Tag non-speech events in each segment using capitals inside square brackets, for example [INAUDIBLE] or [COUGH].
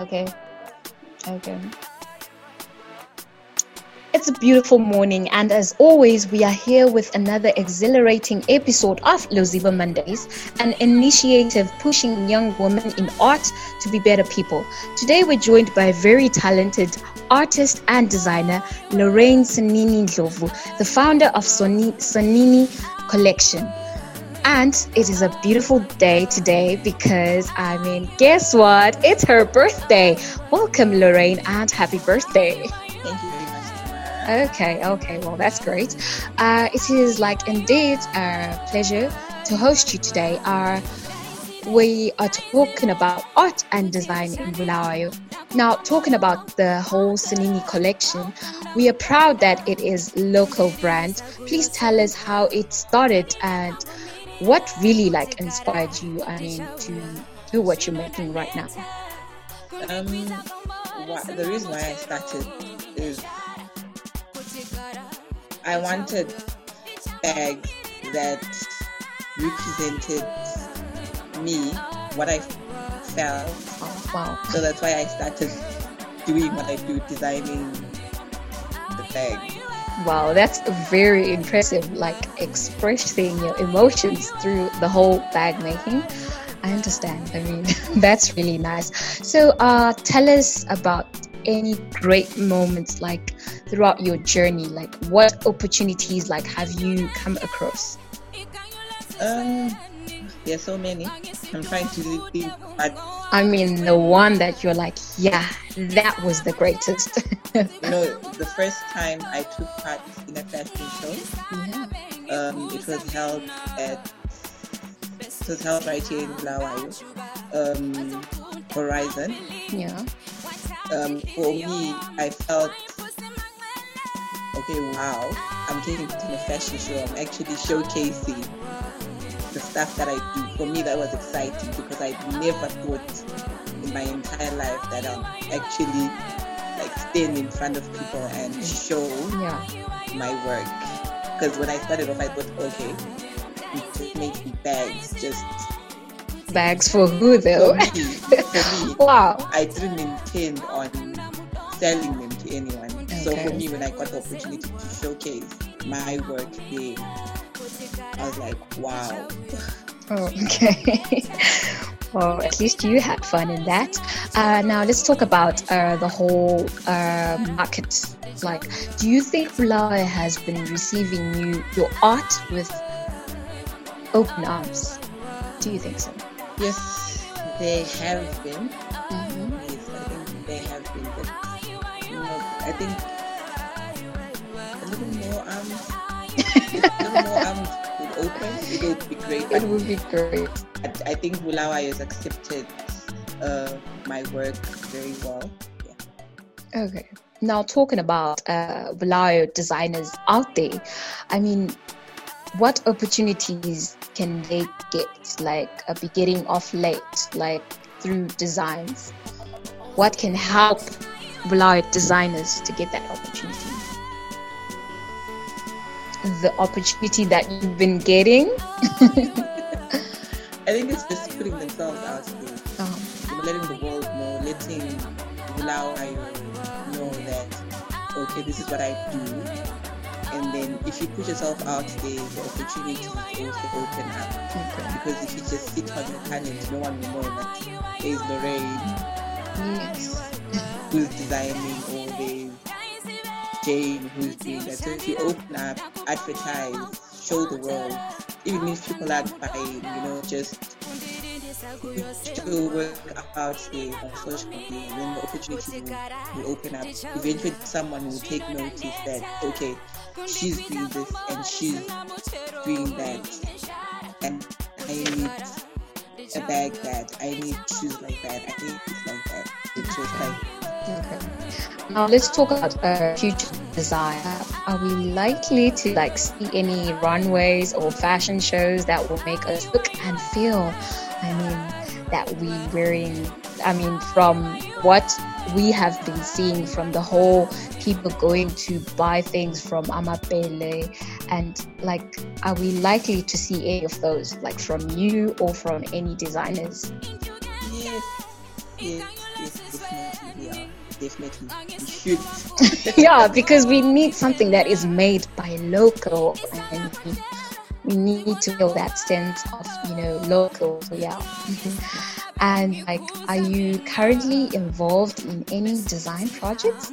Okay. Okay. It's a beautiful morning, and as always, we are here with another exhilarating episode of Loziba Mondays, an initiative pushing young women in art to be better people. Today, we're joined by a very talented artist and designer, Lorraine Sonini Ndlovu, the founder of Soni- Sonini Collection. And it is a beautiful day today because, I mean, guess what? It's her birthday. Welcome, Lorraine, and happy birthday. Thank you very much. Okay, okay, well, that's great. Uh, it is like indeed a pleasure to host you today. Uh, we are talking about art and design in Bulawayo. Now, talking about the whole Sonini collection, we are proud that it is local brand. Please tell us how it started and what really like inspired you. I mean, to do what you're making right now. Um, the reason why I started is I wanted bags that represented me, what I felt. Oh, wow. So that's why I started doing what I do, designing the bag. Wow, that's very impressive. Like expressing your emotions through the whole bag making. I understand. I mean, [LAUGHS] that's really nice. So, uh, tell us about any great moments like throughout your journey. Like, what opportunities like have you come across? Um, there's so many. I'm trying to think, but I mean, the one that you're like, yeah, that was the greatest. [LAUGHS] [LAUGHS] you know, the first time I took part in a fashion show, yeah. um, it was held at it was held right here in Bulawayo, um, Horizon. Yeah. Um, for me, I felt okay. Wow, I'm taking getting to a fashion show. I'm actually showcasing the stuff that I do. For me, that was exciting because I never thought in my entire life that I'm actually in front of people and show Yeah. my work. Because when I started off, I thought, okay, making bags just Bags for who though? for me. For me, [LAUGHS] wow. I didn't intend on selling them to anyone. So for me, when I got the opportunity to showcase my work there, I was like, wow. [LAUGHS] Oh, okay. [LAUGHS] well, at least you had fun in that. Uh, now let's talk about uh, the whole uh, market. Like, do you think Bulawayo has been receiving you your art with open arms? Do you think so? Yes, they have been. Mm-hmm. Yes, I think they have been. But, you know, I think a little more arms, [LAUGHS] a little more arms open. It would be great. It would be great. I, I think Bulawayo has accepted uh, my work very well. Yeah. Okay. Now talking about uh, Bulawayo designers out there, I mean, what opportunities can they get? Like a beginning off late, like through designs. What can help Bulawayo designers to get that opportunity? The opportunity that you've been getting. [LAUGHS] I think it's just putting themselves out there, uh-huh. know, letting the world know, letting Bulawayo know that, okay, this is what I do. And then if you put yourself out there, the opportunities also open up. okay. Because if you just sit on your talent, no one will know that there's Lorraine Yes. who's designing or Jane who's doing that. So if you open up, advertise, show the world, even if people aren't buying, you know, just your work out there social media, then the opportunity will, will open up. Eventually, someone will take notice that, okay, she's doing this and she's doing that. And I need a bag that, I need shoes like that, I need this like that. It's just like, Okay. Now let's talk about uh, future design. Are we likely to like see any runways or fashion shows that will make us look and feel? I mean, that we wearing. I mean, from what we have been seeing from the whole people going to buy things from Amapele, and like, are we likely to see any of those, like from you or from any designers? yes, yes, Definitely. We should. [LAUGHS] [LAUGHS] yeah, because we need something that is made by local and we need to feel that sense of, you know, local. So yeah. [LAUGHS] and like are you currently involved in any design projects?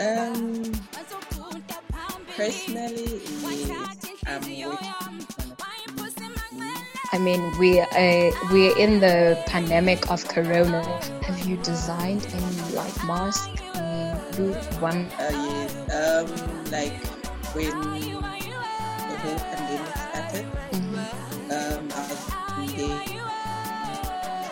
Um personally yes. I'm working I mean, we uh, we're in the pandemic of Corona. Have you designed any like mask? one? Uh, yes. Um, like when the whole pandemic started, mm-hmm. um, I was there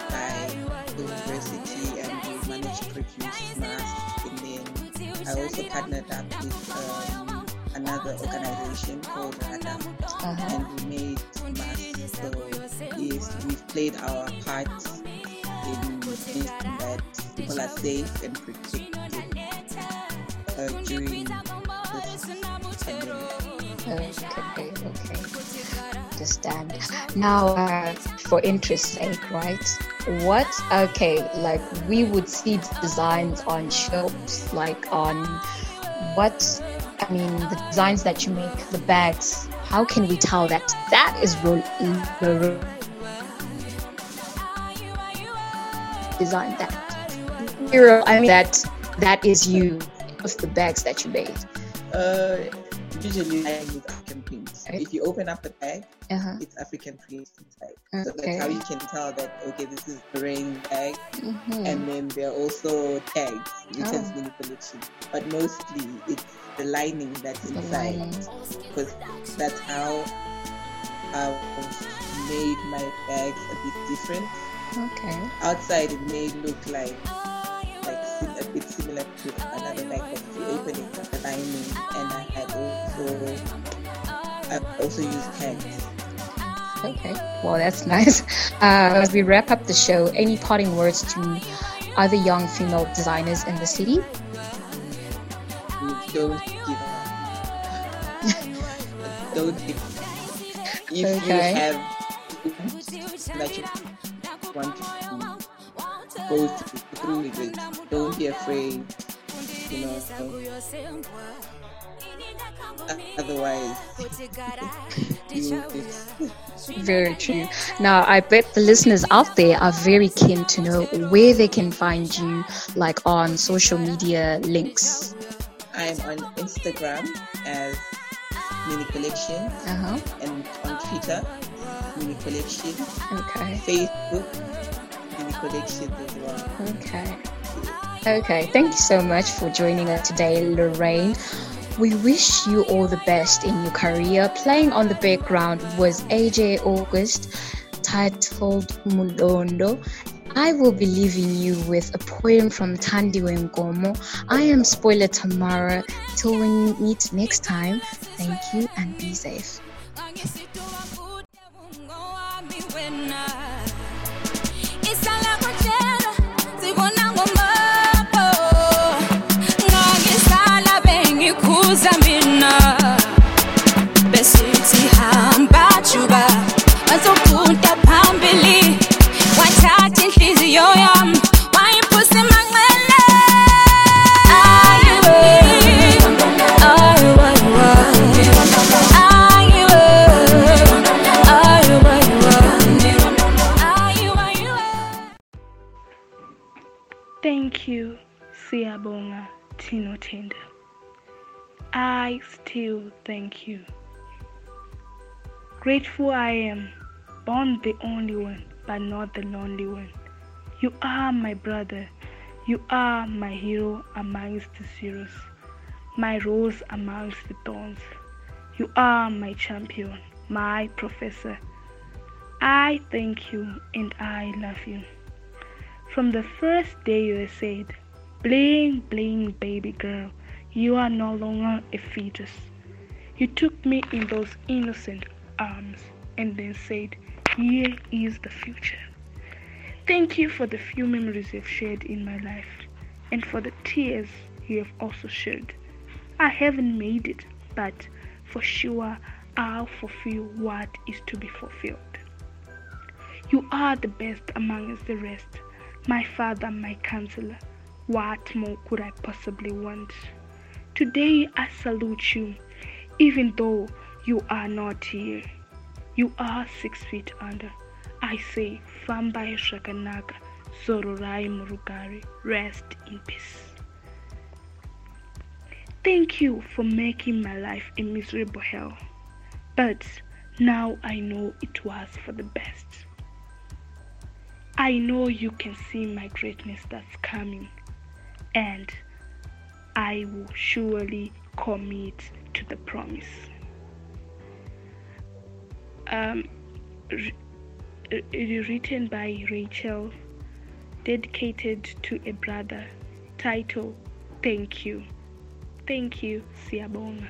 by the university and we managed to produce masks. And then I also partnered up with um, another organization called RADA, uh-huh. and we made masks. So yes, we've played our part in making that people are safe and protected uh, during this. Okay, okay. Understand. Now, uh, for interest sake, right? What, okay, like we would see designs on shops, like on what I mean, the designs that you make, the bags, how can we tell that that is ro- design that? I mean, that that is you of the bags that you made. Uh, usually I use African prints. Right. If you open up the bag, uh-huh. it's African prints inside. Okay. So that's how you can tell that okay, this is the rain bag, mm-hmm. and then there are also tags, returns oh. mini collection. But mostly it's the lining that's inside because that's how I've made my bags a bit different. Okay. Outside it may look like like a bit similar to another bag, but if you open it, the lining, and I had also I also used tags. Okay, well that's [LAUGHS] nice. Uh, as we wrap up the show, any parting words to other young female designers in the city? don't give up. [LAUGHS] don't give up. If okay. you have that you go through with it, don't be afraid. You know, otherwise [LAUGHS] [LAUGHS] very true now i bet the listeners out there are very keen to know where they can find you like on social media links I'm on Instagram as Mini Collection uh-huh. and on Twitter, Mini Collection. Okay. Facebook, As well. Okay. Okay, thank you so much for joining us today, Lorraine. We wish you all the best in your career. Playing on the background was AJ August, titled Mulondo, I will be leaving you with a poem from Tandi Wengomo. I am Spoiler Tamara. Till we meet next time, thank you and be safe. Siyabonga Tino Tender. I still thank you. Grateful I am, born the only one but not the lonely one. You are my brother. You are my hero amongst the heroes, my rose amongst the thorns. You are my champion, my professor. I thank you and I love you. From the first day you said, Bling, bling, baby girl, you are no longer a fetus. You took me in those innocent arms and then said, here is the future. Thank you for the few memories you've shared in my life and for the tears you have also shed. I haven't made it, but for sure I'll fulfill what is to be fulfilled. You are the best amongst the rest, my Father, my counselor. What more could I possibly want? Today I salute you, even though you are not here. You are six feet under. I say, Fambai Shakanaka, Sororai Murugari, rest in peace. Thank you for making my life a miserable hell. But now I know it was for the best. I know you can see my greatness that's coming, and I will surely commit to the promise. Um, written by Rachel, dedicated to a brother. Title Thank You. Thank you, Siyabonga.